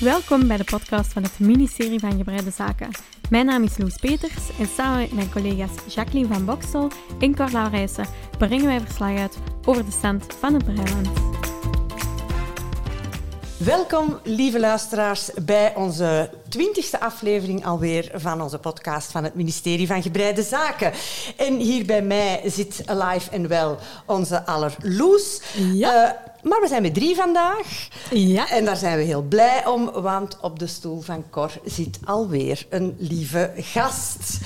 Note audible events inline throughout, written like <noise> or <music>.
Welkom bij de podcast van het ministerie van Gebreide Zaken. Mijn naam is Loes Peters en samen met mijn collega's Jacqueline van Boksel en Cor Laurijsen brengen wij verslag uit over de stand van het Breiland. Welkom, lieve luisteraars, bij onze twintigste aflevering alweer van onze podcast van het ministerie van Gebreide Zaken. En hier bij mij zit alive en wel onze aller Loes. Ja. Eh, maar we zijn met drie vandaag. Ja. En daar zijn we heel blij om, want op de stoel van Cor zit alweer een lieve gast.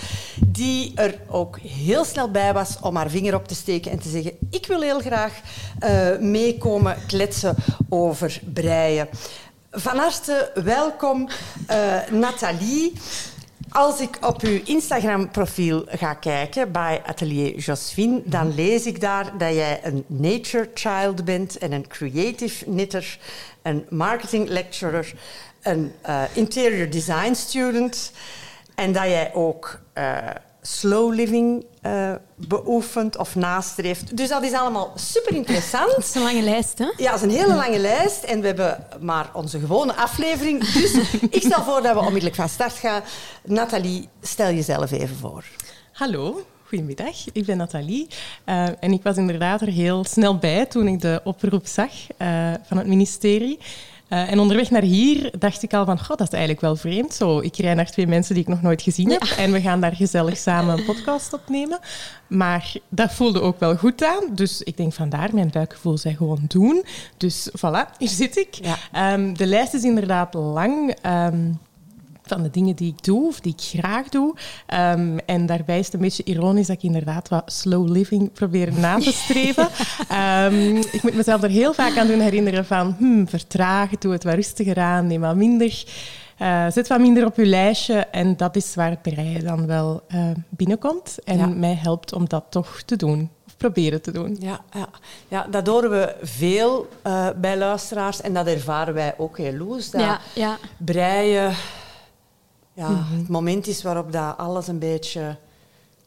Die er ook heel snel bij was om haar vinger op te steken en te zeggen: Ik wil heel graag eh, meekomen kletsen over breien. Van harte welkom, eh, Nathalie. Als ik op uw Instagram-profiel ga kijken bij Atelier Josephine, dan lees ik daar dat jij een nature child bent en een creative knitter, een marketing lecturer, een eh, interior design student en dat jij ook eh, slow living eh, beoefent of nastreeft. Dus dat is allemaal super interessant. Dat is een lange lijst, hè? Ja, dat is een hele lange lijst en we hebben maar onze gewone aflevering. Dus ik stel voor dat we onmiddellijk van start gaan. Nathalie, stel jezelf even voor. Hallo, goedemiddag. Ik ben Nathalie. Uh, en ik was inderdaad er heel snel bij toen ik de oproep zag uh, van het ministerie. Uh, en onderweg naar hier dacht ik al van, god, dat is eigenlijk wel vreemd. Zo, ik rij naar twee mensen die ik nog nooit gezien heb en we gaan daar gezellig samen een podcast opnemen. Maar dat voelde ook wel goed aan. Dus ik denk vandaar, mijn buikgevoel zei gewoon doen. Dus voilà, hier zit ik. Ja. Um, de lijst is inderdaad lang. Um, van de dingen die ik doe of die ik graag doe. Um, en daarbij is het een beetje ironisch dat ik inderdaad wat slow living probeer na te streven. um, <laughs> ik moet mezelf er heel vaak aan doen herinneren van hmm, vertragen, doe het wat rustiger aan, neem wat minder. Uh, zet wat minder op je lijstje en dat is waar het breien dan wel uh, binnenkomt en Ja. mij helpt om dat toch te doen. Of proberen te doen. Ja, ja. ja dat horen we veel uh, bij luisteraars en dat ervaren wij ook heel loes. Dat Ja, ja. breien ja, het moment is waarop dat alles een beetje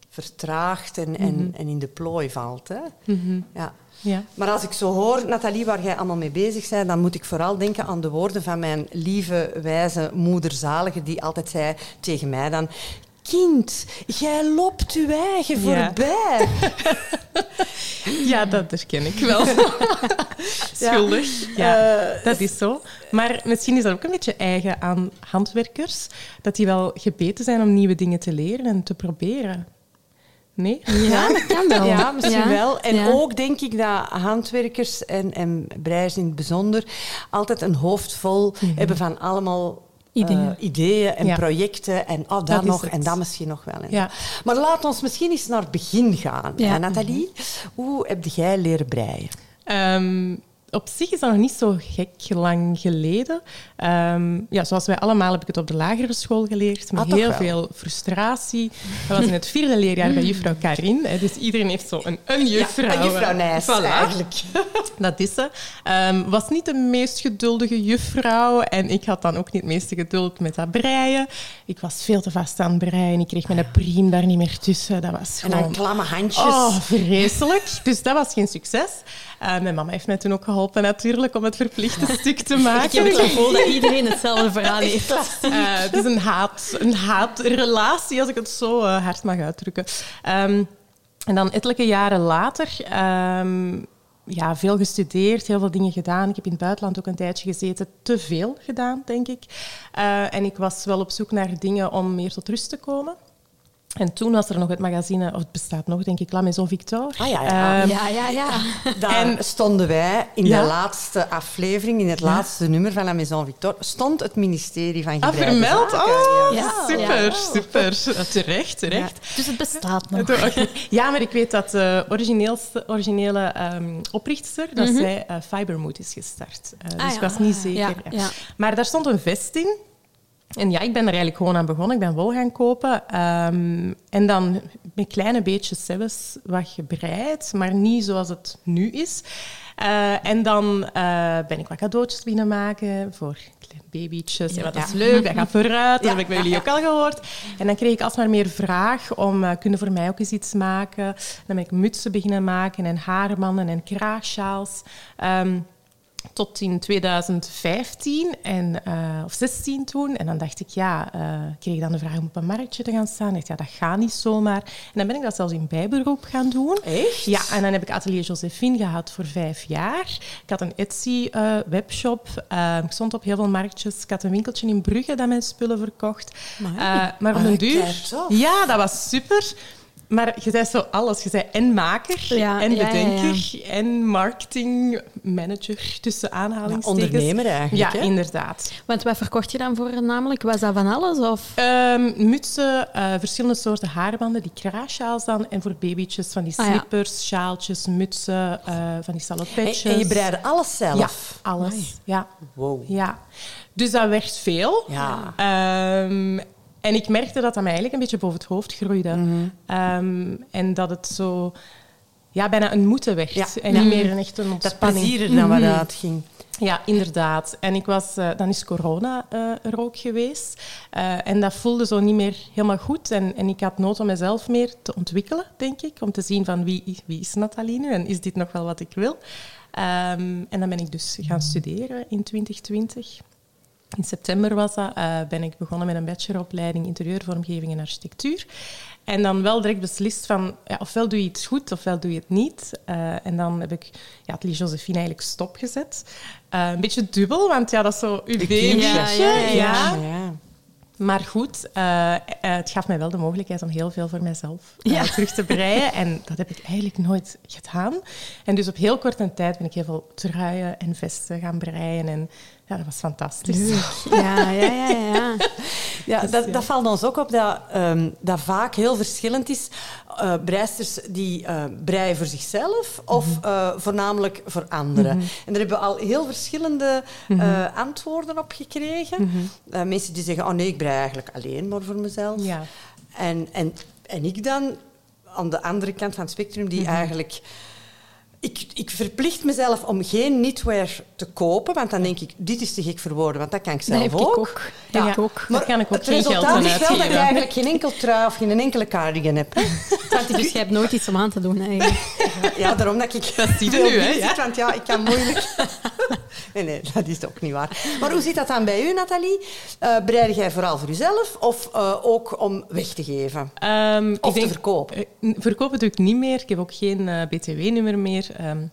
vertraagt en, en, en in de plooi valt. Hè? Ja. Ja. Maar als ik zo hoor, Nathalie, waar jij allemaal mee bezig bent, dan moet ik vooral denken aan de woorden van mijn lieve, wijze moeder Zalige, die altijd zei tegen mij dan... Kind, jij loopt uw eigen Ja. voorbij. <laughs> Ja, dat herken ik wel. <laughs> Schuldig. Ja, Eh, dat is zo. Maar misschien is dat ook een beetje eigen aan handwerkers, dat die wel gebeten zijn om nieuwe dingen te leren en te proberen. Nee? Ja, dat kan <laughs> wel. Ja, misschien Ja. wel. En Ja. ook denk ik dat handwerkers en, en breiers in het bijzonder altijd een hoofd vol hebben van allemaal eh, Ideeën. ideeën en Ja. projecten en oh, dat, nog en dat misschien nog wel. Ja. Maar laat ons misschien eens naar het begin gaan. Ja. Nathalie, hoe heb jij leren breien? Ehm, op zich is dat nog niet zo gek lang geleden. Ehm, ja, zoals wij allemaal heb ik het op de lagere school geleerd. Met Ah, heel wel. veel frustratie. Dat was in het vierde leerjaar bij juffrouw Karin. Dus iedereen heeft zo een, een juffrouw. Ja, een juffrouw eh, Nijs, voilà. eigenlijk. <laughs> Dat is ze. Ehm, was niet de meest geduldige juffrouw. En ik had dan ook niet het meeste geduld met dat breien. Ik was veel te vast aan het breien. Ik kreeg mijn priem daar niet meer tussen. Dat was En gewoon... dan klamme handjes. Oh, vreselijk. Dus dat was geen succes. Uh, mijn mama heeft mij toen ook geholpen natuurlijk om het verplichte <laughs> stuk te maken. Ik heb het gevoel dat <laughs> iedereen hetzelfde verhaal heeft. Uh, het is een, haat, een haatrelatie, als ik het zo uh, hard mag uitdrukken. Um, en dan ettelijke jaren later... Um, ja, veel gestudeerd, heel veel dingen gedaan. Ik heb in het buitenland ook een tijdje gezeten. Te veel gedaan, denk ik. En ik was wel op zoek naar dingen om meer tot rust te komen. En toen was er nog het magazine, of het bestaat nog, denk ik, La Maison Victor. Ah ja, ja. Um, Ja, ja, ja. Daar En- stonden wij in Ja? de laatste aflevering, in het laatste nummer van La Maison Victor, stond het ministerie van Ah, Gebreide vermeld? Oh, Ja. super, Ja. super. Terecht, terecht. Dus het bestaat nog. <laughs> Ja, maar ik weet dat de origineelste, originele um, oprichter, dat zij uh, Fibermood is gestart. Uh, dus Mhm. Ah, ja. ik was niet zeker. Ja, ja. ja. Maar daar stond een vest in. En ja, ik ben er eigenlijk gewoon aan begonnen. Ik ben wol gaan kopen. Um, en dan met kleine beetjes zelfs wat gebreid, maar niet zoals het nu is. Uh, en dan uh, ben ik wat cadeautjes beginnen maken voor babytjes. Ja. is leuk, dat gaat <laughs> vooruit. Dat Ja, heb ik bij jullie ook al gehoord. En dan kreeg ik alsmaar meer vraag om, uh, kunnen voor mij ook eens iets maken? Dan ben ik mutsen beginnen maken en haarmannen en kraagsjaals. Um, tot in 2015 en, uh, of 16 toen. En dan dacht ik, ja, uh, kreeg ik dan de vraag om op een marktje te gaan staan. Ik dacht, ja, dat gaat niet zomaar. En dan ben ik dat zelfs in bijberoep gaan doen. Echt? Ja, en dan heb ik Atelier Josephine gehad voor vijf jaar. Ik had een Etsy-webshop. Uh, ik stond op heel veel marktjes. Ik had een winkeltje in Brugge dat mijn spullen verkocht. Maar, maar op Ah, een duur... Ja, dat was super. Maar je zei zo alles. Je zei en maker, Ja, en ja, ja, bedenker, en marketingmanager, tussen Ja, aanhalingstekens. ondernemer eigenlijk. Ja, hè? inderdaad. Want wat verkocht je dan voor namelijk? Was dat van alles? Of? Ehm, mutsen, eh, verschillende soorten haarbanden, die kraassjaals dan. En voor babytjes van die Ah, ja. slippers, sjaaltjes, mutsen, eh, van die salopetjes. En, en je breidde alles zelf? Ja, alles. Amai. Ja. Wow. ja. Dus dat werd veel. Ja. Ehm, en ik merkte dat dat mij eigenlijk een beetje boven het hoofd groeide. Mhm. Ehm, en dat het zo ja, bijna een moeten werd. Ja. En niet meer een echte Dat ontspanning. plezier er dan Mhm. uitging. Ja, inderdaad. En ik was, eh, dan is corona eh, er ook geweest. Eh, en dat voelde zo niet meer helemaal goed. En, en ik had nood om mezelf meer te ontwikkelen, denk ik. Om te zien van wie, wie is Nathalie nu en is dit nog wel wat ik wil. Ehm, en dan ben ik dus gaan studeren in 2020. In september was dat, eh, ben ik begonnen met een bacheloropleiding interieurvormgeving en architectuur. En dan wel direct beslist van, ja, ofwel doe je het goed, ofwel doe je het niet. Eh, en dan heb ik ja, Atelier Josephine eigenlijk stopgezet. Eh, een beetje dubbel, want ja, dat is zo uw babytje. Ja, ja, ja. ja. Ja. Maar goed, het gaf mij wel de mogelijkheid om heel veel voor mezelf Ja. terug te breien. En dat heb ik eigenlijk nooit gedaan. En dus op heel korte tijd ben ik heel veel truien en vesten gaan breien. En ja, dat was fantastisch. Ja, ja, ja, ja. <laughs> Ja, Dus, dat, dat valt ons ook op dat ehm, dat vaak heel verschillend is. Eh breisters die eh, breien voor zichzelf of Mhm. eh, voornamelijk voor anderen. En daar hebben we al heel verschillende Mhm. antwoorden op gekregen. Mensen die zeggen, oh nee, ik brei eigenlijk alleen maar voor mezelf. Ja. En, en, en ik dan, aan de andere kant van het spectrum, Mhm. die eigenlijk... Ik, ik verplicht mezelf om geen knitwear te kopen, want dan denk ik, dit is te gek voor woorden, want dat kan ik Dat zelf heb ik ook. ook. Ja. Ik ook. Daar kan ik ook het resultaat is wel dat je eigenlijk geen enkel trui of geen enkele cardigan hebt. hè. <laughs> Want dus je hebt nooit iets om aan te doen. Eigenlijk. Ja, daarom dat ik Dat zie je nu, hè, ja. zit, want ja, ik kan moeilijk... <laughs> Nee, nee, dat is ook niet waar. Maar hoe zit dat dan bij u, Nathalie? Eh breid jij vooral voor uzelf of eh, ook om weg te geven? Ehm, Of ik denk, te verkopen? eh, verkopen doe ik niet meer. Ik heb ook geen BTW-nummer meer. Ehm,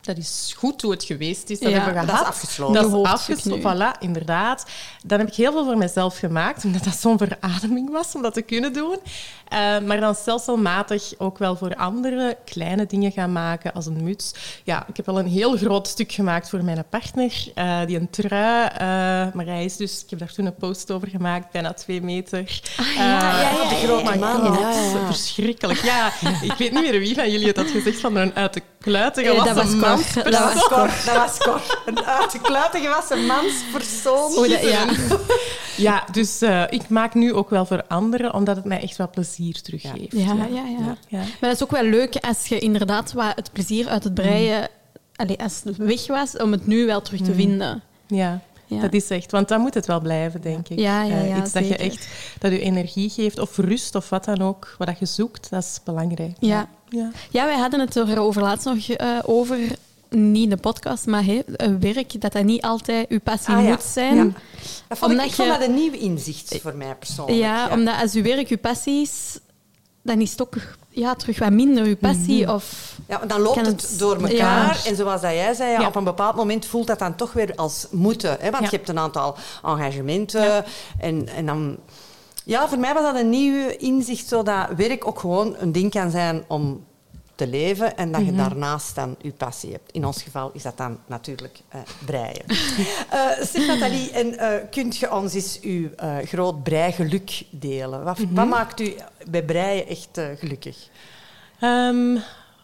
dat is goed hoe het geweest is. Dat Ja, hebben we dat is gehad. afgesloten. Dat is afgesloten. Voilà, inderdaad. Dan heb ik heel veel voor mezelf gemaakt, omdat dat zo'n verademing was om dat te kunnen doen. Eh, maar dan stelselmatig ook wel voor andere kleine dingen gaan maken, als een muts. Ja, ik heb wel een heel groot stuk gemaakt voor mijn partner, eh, die een trui. eh maar hij is dus, ik heb daar toen een post over gemaakt, bijna twee meter. ja, ja, ja, Eh, de grote oh man, ja, ja. Verschrikkelijk. Ja, ik weet niet meer wie van jullie het had gezegd van een uit de kluiten Eh, dat gewassen was Cor. manspersoon. Dat was Cor. Dat was Cor. Een manspersoon. Dat- ja. Ja, dus eh, ik maak nu ook wel voor anderen, omdat het mij echt wat plezier teruggeeft. Ja, ja, ja. ja. Maar dat is ook wel leuk als je inderdaad wat het plezier uit het breien, allee, als het weg was, om het nu wel terug te vinden. Ja, Ja. dat is echt. Want dan moet het wel blijven, denk ik. Ja, ja, Eh, iets dat je echt dat je energie geeft, of rust, of wat dan ook, wat dat je zoekt, dat is belangrijk. Ja. ja. Ja, wij hadden het er over laatst nog eh, over, niet in de podcast, maar een werk, dat dat niet altijd uw passie Ah, ja. moet zijn. Ja. Dat vond ik, Omdat ik vond je- dat een nieuw inzicht voor mij persoonlijk. Ja, omdat als uw werk uw passie is, dan is het ook ja, terug wat minder uw passie. Of, Ja, dan loopt het, het- door elkaar. Ja. En zoals dat jij zei, ja, Ja. op een bepaald moment voelt dat dan toch weer als moeten. Hè? Want Ja. je hebt een aantal engagementen. En, en dan... Ja, voor mij was dat een nieuw inzicht, zodat werk ook gewoon een ding kan zijn om te leven en dat je daarnaast dan je passie hebt. In ons geval is dat dan natuurlijk eh, breien. <laughs> Eh zeg Nathalie, en eh, kunt je ons eens uw eh, groot breigeluk delen? Wat, wat maakt u bij breien echt gelukkig?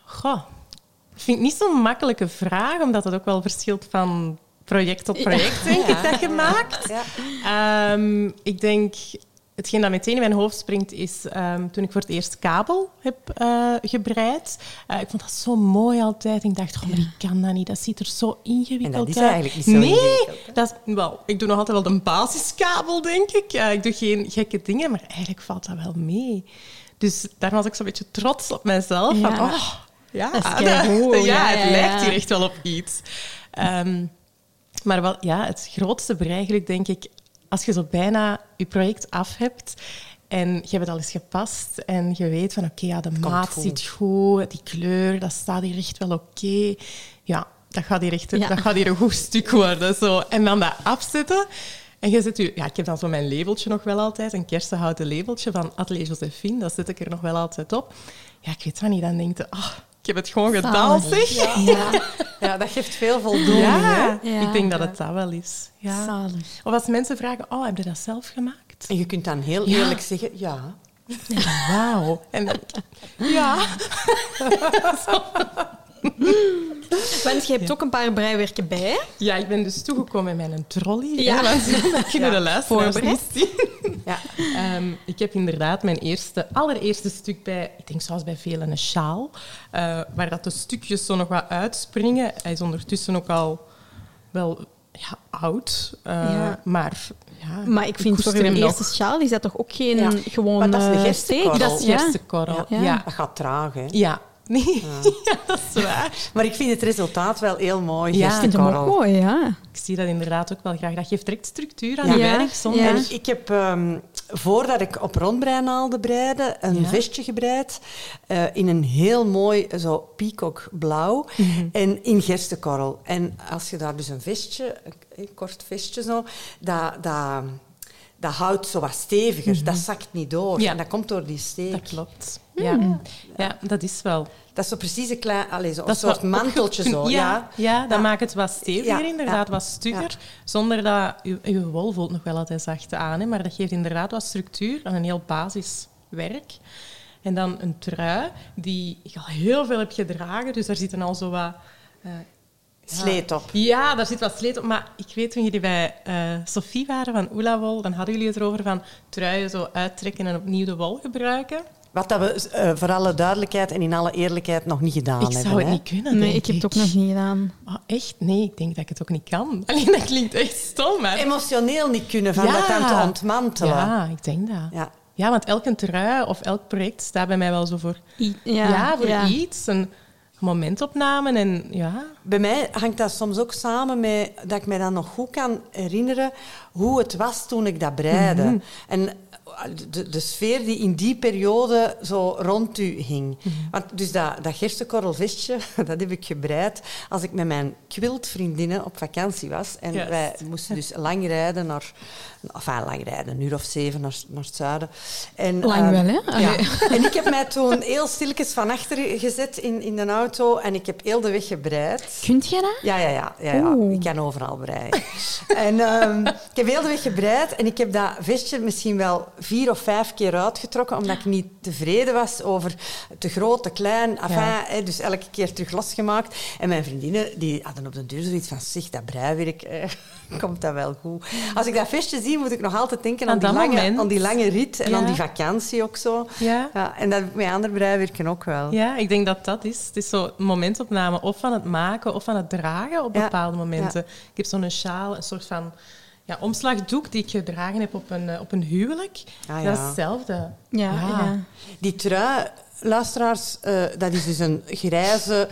Goh, ik vind het niet zo'n makkelijke vraag, omdat het ook wel verschilt van project tot project, denk ik, dat je maakt. Ja. Ehm, ik denk, hetgeen dat meteen in mijn hoofd springt, is ehm, toen ik voor het eerst kabel heb eh, gebreid. Eh, ik vond dat zo mooi altijd. Ik dacht, oh, maar ik kan dat niet. Dat ziet er zo ingewikkeld En dat is uit. eigenlijk niet zo nee, Dat is, wel, ik doe nog altijd wel de basiskabel, denk ik. Eh, ik doe geen gekke dingen, maar eigenlijk valt dat wel mee. Dus daar was ik zo'n beetje trots op mezelf. Ja. Van, oh, ja, Dat is keigoed. <laughs> ja, het ja, lijkt hier echt wel op iets. Ehm, Maar wel, ja, het grootste bereikt, denk ik, als je zo bijna je project af hebt en je hebt het al eens gepast en je weet van oké, ja, de maat goed. zit goed, die kleur, dat staat hier echt wel oké. Ja, dat gaat hier echt Ja. dat gaat hier een goed stuk worden. Zo. En dan dat afzetten. En je zet je, ja, ik heb dan zo mijn labeltje nog wel altijd, een kersenhouten labeltje van Atelier Josephine, dat zet ik er nog wel altijd op. Ja, ik weet dat niet, dan denk je, ah, ik heb het gewoon gedaan, zeg. Ja. ja, dat geeft veel voldoening. Ja, hè? Ja. ik denk dat het dat wel is. Ja. Zalig. Of als mensen vragen, oh, heb je dat zelf gemaakt? En je kunt dan heel Ja. eerlijk zeggen, ja. Wauw. En dan- ja. <laughs> <laughs> Want je hebt ook een paar breiwerken bij. ja, ik ben dus toegekomen met mijn trolley. Ja. <laughs> Dat kunnen de luisteraars niet zien. <laughs> ja. Ehm, ik heb inderdaad mijn eerste, allereerste stuk bij, ik denk zoals bij velen, een sjaal, eh, waar dat de stukjes zo nog wat uitspringen. Hij is ondertussen ook al wel ja, oud, eh, Ja. maar ja, Maar ik vind voor eerste sjaal is dat toch ook geen Ja. gewoon Maar dat is de eh, gerstekorrel. steek? Dat is gerstekorrel, Ja. ja. Dat gaat traag, hè. Ja. Nee, <laughs> ja. dat is waar. Maar ik vind het resultaat wel heel mooi. Ja. Ik vind hem ook mooi, ja. Ik zie dat inderdaad ook wel graag. Dat geeft direct structuur aan Ja. je Ja. werk. Zonder... Ja. En ik heb, ehm, voordat ik op rondbreinaalden breide, een Ja. vestje gebreid eh, in een heel mooi zo peacockblauw Mhm. en in gerstekorrel. En als je daar dus een vestje, een kort vestje zo, dat, dat, dat houdt zo wat steviger. Dat zakt niet door. Mhm. Ja. En dat komt door die steek. Dat klopt. Ja. ja, dat is wel. Dat is zo precies een klein, allez, zo, Dat soort manteltje zo. Ja, Ja. ja, dat Ja. maakt het wat steviger, inderdaad, wat stugger. Zonder dat... Je, je wol voelt nog wel altijd zacht aan, hè, maar dat geeft inderdaad wat structuur aan een heel basiswerk. En dan een trui die ik al heel veel heb gedragen, dus daar zitten al zo wat... eh. Sleet op. Ja, daar zit wat sleet op. Maar ik weet, toen jullie bij eh Sophie waren van Oelawol, dan hadden jullie het erover van truien zo uittrekken en opnieuw de wol gebruiken. Wat dat we eh, voor alle duidelijkheid en in alle eerlijkheid nog niet gedaan ik hebben. zou het hè. niet kunnen, Nee, denk ik heb het ook nog niet gedaan. Oh, echt? Nee, ik denk dat ik het ook niet kan. <laughs> Alleen dat klinkt echt stom, maar... Emotioneel niet kunnen van Ja. dat aan te ontmantelen. Ja, ik denk dat. Ja. Ja, want elke trui of elk project staat bij mij wel zo voor, I- ja, voor ja. iets. Een momentopname en ja... Bij mij hangt dat soms ook samen met dat ik me dan nog goed kan herinneren hoe het was toen ik dat breide. Mhm. En de, de sfeer die in die periode zo rond u hing. Mhm. Want dus dat, dat gerstekorrelvestje, <laughs> dat heb ik gebreid als ik met mijn quiltvriendinnen op vakantie was. En wij moesten dus <laughs> lang rijden naar... Enfin, lang rijden, een uur of zeven naar, naar het zuiden. En, Lang ehm, wel, hè? Ja. <laughs> En ik heb mij toen heel stilletjes van achter gezet in, in de auto en ik heb heel de weg gebreid. Kunt jij dat? Ja, ja, ja. ja, ja. Ik kan overal breien. en ehm, ik heb heel de weg gebreid en ik heb dat vestje misschien wel vier of vijf keer uitgetrokken, omdat ik niet tevreden was over te groot, te klein. Enfin, Ja. hè, dus elke keer terug losgemaakt. En mijn vriendinnen die hadden op de deur zoiets van, zeg, dat breiwerk, eh, <laughs> komt dat wel goed. Als ik dat vestje zie, moet ik nog altijd denken aan, Aan die, lange, moment. aan die lange rit en Ja. aan die vakantie ook zo. Ja. Ja, en dat met andere breiwerken ook wel. Ja, ik denk dat dat is. Het is zo een momentopname of van het maken of van het dragen op bepaalde momenten. Ik heb zo'n sjaal, een soort van ja, omslagdoek die ik gedragen heb op een, eh, op een huwelijk. Ah, Dat is ja. hetzelfde. Ja, ja. Die trui, luisteraars, eh, dat is dus een grijze,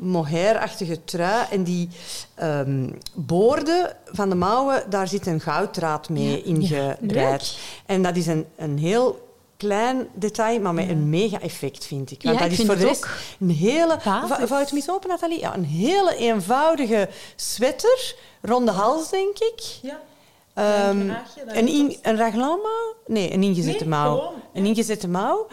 mohairachtige trui. En die ehm, boorden van de mouwen, daar zit een gouddraad mee ingebreid. En dat is een, een heel klein detail, maar met een mega effect, vind ik. Want Ja, dat ik is voor de rest een hele... Vouw het eens open, Nathalie. Ja, een hele eenvoudige sweater, ronde hals, denk ik. Ja. Ehm, Een daar een, is in, het. een raglanmouw? Nee, een ingezette Nee, mouw. gewoon, Een ingezette mouw.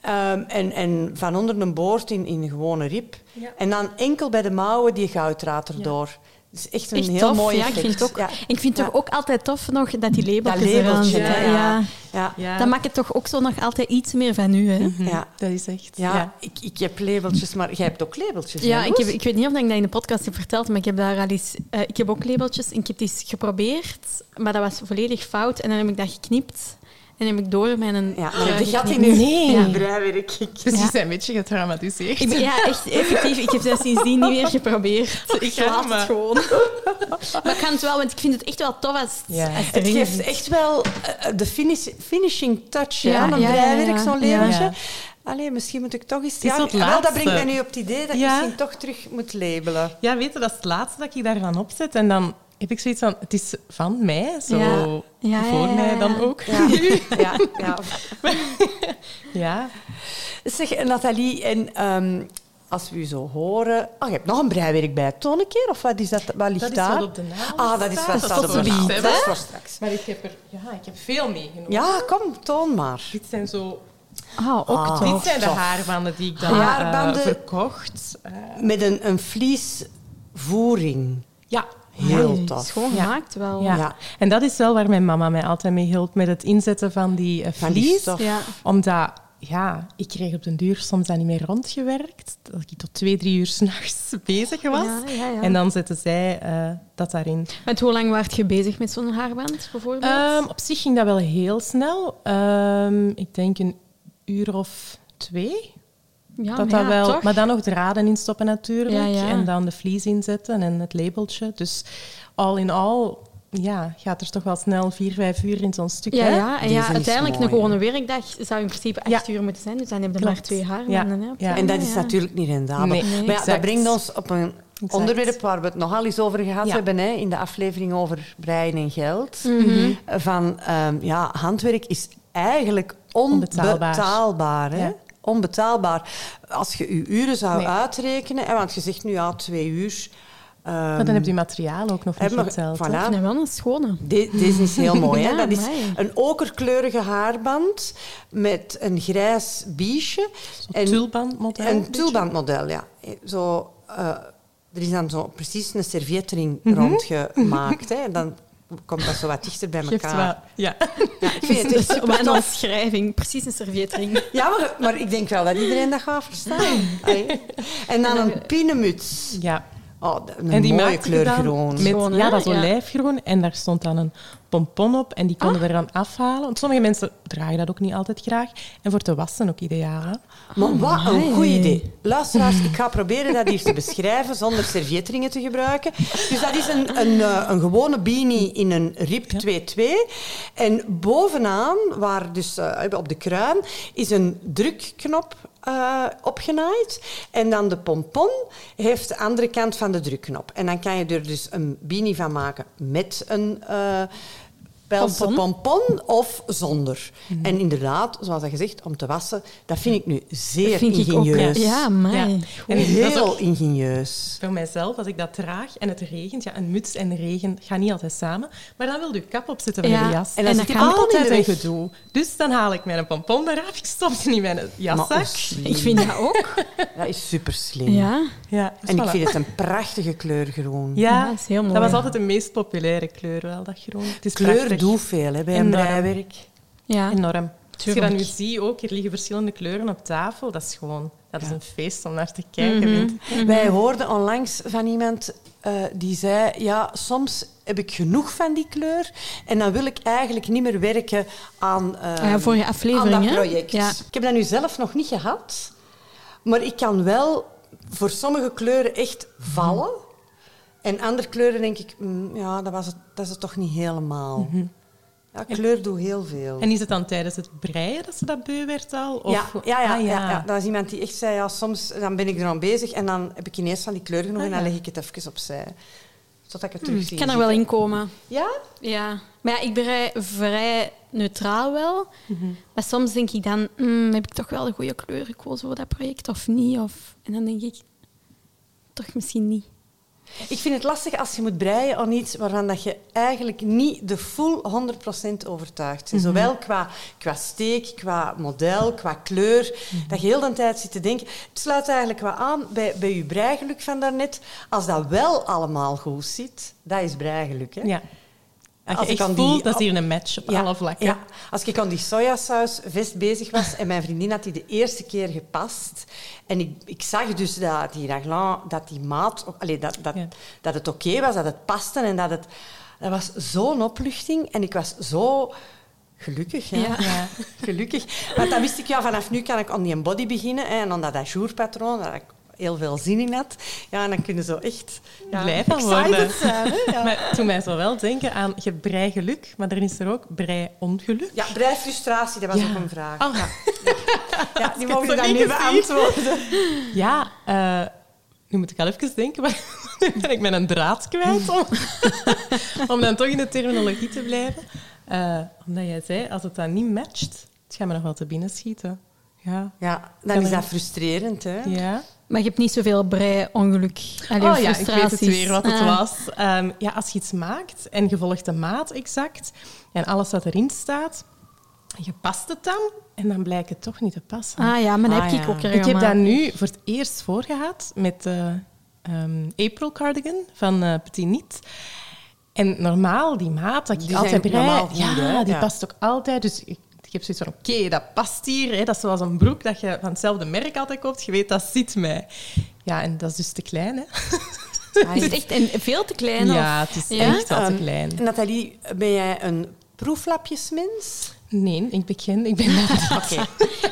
Ehm, en, en van onder een boord in, in een gewone rib. Ja. En dan enkel bij de mouwen die gouddraad erdoor. Het is echt een Echt heel tof. mooi ja, ik vind het ook, Ja. ik vind het toch ook altijd tof nog dat die labeltjes Dat eraan labeltje, zitten. Ja. Ja. Ja. Dat maakt het toch ook zo nog altijd iets meer van u, hè? Ja. Dat is echt... Ja, ja. Ik, ik heb labeltjes, maar jij hebt ook labeltjes. Ja, ik, heb, ik weet niet of ik dat in de podcast heb verteld, maar ik heb daar al eens... eh, ik heb ook labeltjes en ik heb die eens geprobeerd, maar dat was volledig fout. En dan heb ik dat geknipt en heb ik door mijn... Ja, maar de gat in Nee. ja. breiwerk. <laughs> Dus die zijn een beetje getraumatiseerd. Ik ben, ja, echt effectief. Ik heb dat sindsdien niet meer geprobeerd. <laughs> Ik laat het gewoon. <laughs> maar ik kan het wel, want ik vind het echt wel tof als, Ja. als het geeft echt wel eh, de finish, finishing touch Ja, aan een ja, ja, breiwerk, ja. zo'n. Ja. Allee, misschien moet ik toch eens... Ja, wel, dat laatste. brengt mij nu op het idee dat ik misschien toch terug moet labelen. Ja, weet je, dat is het laatste dat ik daarvan opzet. En dan heb ik zoiets van, het is van mij, zo Ja. Ja, voor ja, mij ja. dan ook. Ja, <laughs> ja, ja. Ja. Zeg, Nathalie, en ehm, als we u zo horen... Oh, je hebt nog een breiwerk bij. Toon een keer, of wat is dat? Wat ligt Dat is wat op de naald Ah, dat is wat staat is op de ziens, Dat is voor straks. Maar ik heb er ja, ik heb veel meegenomen. Ja, kom, toon maar. Dit zijn zo... Ah, ook Ah. Dit zijn de haarbanden die ik dan Haarbanden. eh, verkocht. Eh, Met een, een vliesvoering. ja. Heel tof. Schoon Ja. gemaakt wel. Ja. Ja. en dat is wel waar mijn mama mij altijd mee hielp, met het inzetten van die eh, Van die vlies. stof. Ja. Omdat, ja, ik kreeg op den duur soms dat niet meer rondgewerkt. Dat ik tot twee, drie uur <laughs> s'nachts bezig was. Ja, ja, ja. En dan zetten zij eh, dat daarin. Met hoe lang waart je bezig met zo'n haarband, bijvoorbeeld? Ehm, op zich ging dat wel heel snel. Ehm, ik denk een uur of twee. Ja, dat maar dat wel, toch? maar dan nog draden instoppen natuurlijk. Ja, ja. En dan de vlies inzetten en het labeltje. Dus al in al ja, gaat er toch wel snel vier, vijf uur in zo'n stuk. Ja, hè? ja. en ja, is uiteindelijk mooi, een gewone werkdag zou in principe acht Ja. uur moeten zijn. Dus dan heb je Klopt. maar twee haarbanden. Ja. Ja. En dat is ja. natuurlijk niet rendabel. Nee, maar ja, dat brengt ons op een Exact. onderwerp waar we het nogal eens over gehad Ja. hebben hè, in de aflevering over breien en geld. Mhm. Van ehm, ja, handwerk is eigenlijk Onbetaalbaar. onbetaalbaar. hè? Onbetaalbaar. Als je je uren zou Nee. uitrekenen, hè, want je zegt nu ja, twee uur. ehm, Maar dan heb je materiaal ook nog niet nog- geteld. voilà. Nee, wel een schone. De- deze is heel <laughs> mooi. Hè? Dat is amai. een okerkleurige haarband met een grijs biesje. Zo'n tulbandmodel. Een tulbandmodel, ja. Zo, eh, er is dan zo precies een servietring Mhm. rondgemaakt. Hè. En dan komt dat zo wat dichter bij elkaar. wel, ja. <laughs> Ja, ik vind het super een. Precies een servietring. <laughs> Ja, maar, maar ik denk wel dat iedereen dat gaat verstaan. <laughs> Allee. En dan een pinemuts. ja. Oh, een En die mooie maakte kleur groen. Met, ja, dat is Ja. olijfgroen. En daar stond dan een pompon op. En die konden we er dan afhalen. Want sommige mensen dragen dat ook niet altijd graag. En voor te wassen ook ideaal. Hè? Maar wat een goed idee. Luisteraars, ik ga proberen dat hier te beschrijven zonder servietringen te gebruiken. Dus dat is een, een, eh, een gewone beanie in een RIP 2.2. En bovenaan, waar dus eh, op de kruin, is een drukknop eh, opgenaaid. En dan de pompon heeft de andere kant van de drukknop. En dan kan je er dus een beanie van maken met een... eh Pelse Pompon. pompon of zonder. En inderdaad, zoals dat gezegd, om te wassen, dat vind ik nu zeer Dat vind ik ook. ingenieus. Ja, ja mij. Ja. En dat is Heel ook ingenieus. voor mijzelf, als ik dat draag en het regent. Ja, een muts en regen gaan niet altijd samen. Maar dan wil je kap opzetten van Ja, je jas. en dan zit is die pompon altijd de een gedoe. Dus dan haal ik mijn pompon eraf. Ik stop ze in mijn Maar jaszak. Ik vind dat ook. <laughs> Dat is super slim. Ja. Ja, dus En ik vind het een prachtige kleur groen. Ja, Ja, dat is heel mooi. Dat was altijd de meest populaire kleur, wel, dat groen. Het is Kleur doet veel hè, bij een Enorm. breiwerk. Ja. Enorm. Als je dat nu ziet ook, er liggen verschillende kleuren op tafel. Dat is gewoon, dat is een feest om naar te kijken. Mhm. ik. Wij hoorden onlangs van iemand eh, die zei... Ja, soms heb ik genoeg van die kleur en dan wil ik eigenlijk niet meer werken aan, eh, Ah ja, voor je aflevering, aan dat project. Ja. Ik heb dat nu zelf nog niet gehad, maar ik kan wel voor sommige kleuren echt vallen. En andere kleuren denk ik, mm, ja, dat, was het, dat is het toch niet helemaal. Ja, kleur doet heel veel. En is het dan tijdens het breien dat ze dat beu werd al? Of... Ja, ja, ja, Ah, ja. ja. Dat was iemand die echt zei, ja, soms dan ben ik er aan bezig en dan heb ik ineens van die kleur genoeg Ah, en dan ja. leg ik het even opzij. Zodat ik het terug zie. Ik kan er wel in komen. Ja? Ja. Maar ja, ik ben vrij neutraal wel. Maar soms denk ik dan, hmm, heb ik toch wel de goede kleur gekozen voor dat project of niet? Of... En dan denk ik, toch misschien niet. Ik vind het lastig als je moet breien aan iets waarvan dat je eigenlijk niet de full 100% overtuigd bent. Zowel qua, qua steek, qua model, qua kleur. Dat je heel de tijd zit te denken. Het sluit eigenlijk wat aan bij, bij je breigeluk van daarnet. Als dat wel allemaal goed zit, dat is breigeluk. Hè? Ja. Als ik aan die- dat is hier een match op alle vlakken. Ja. Als ik aan die sojasaus vest bezig was en mijn vriendin had die de eerste keer gepast en ik, ik zag dus dat die raglan, dat die maat, allee, dat, dat, Ja. dat het oké was, dat het paste en dat het... Dat was zo'n opluchting en ik was zo gelukkig. Ja. Ja. <laughs> Ja. Gelukkig. Want dan wist ik, ja, vanaf nu kan ik aan die body beginnen hè, en aan dat ajourpatroon, ik heel veel zin in had. Ja, en dan kunnen zo echt... Ja, Blij van worden. zijn. <laughs> Ja. Maar toen mij zo wel denken aan je brei geluk, maar er is er ook brei ongeluk. Ja, breifrustratie, dat was Ja. ook een vraag. Oh. Ja. <laughs> Ja, die mogen het dan niet nu beantwoorden. <laughs> Ja, eh, nu moet ik al even denken. Maar nu ben ik mijn draad kwijt om, om dan toch in de terminologie te blijven. Uh, omdat jij zei, als het dan niet matcht, het gaat me nog wel te binnen schieten. Ja, ja dan is dat frustrerend. Hè? Ja. Maar je hebt niet zoveel brei-ongeluk. Oh ja, ik weet het weer wat het ah. was. Um, ja, als je iets maakt en je volgt de maat exact en alles wat erin staat, je past het dan en dan blijkt het toch niet te passen. Ah ja, maar dat heb ah, ik ook Ik heb dat nu voor het eerst voorgehad met de um, April cardigan van uh, Petit Niet. En normaal, die maat dat ik altijd brei, ja, die past ook altijd. Dus ik, ik heb zoiets van, oké, dat past hier. Hè. Dat is zoals een broek dat je van hetzelfde merk altijd koopt. Je weet, dat zit mij. Ja, en dat is dus te klein, hè. Ah, is het <laughs> echt een, veel te klein? Ja, het is echt wel te ehm, klein. Nathalie, ben jij een proeflapjesmens? Nee, ik ben geen... Ik ben Oké.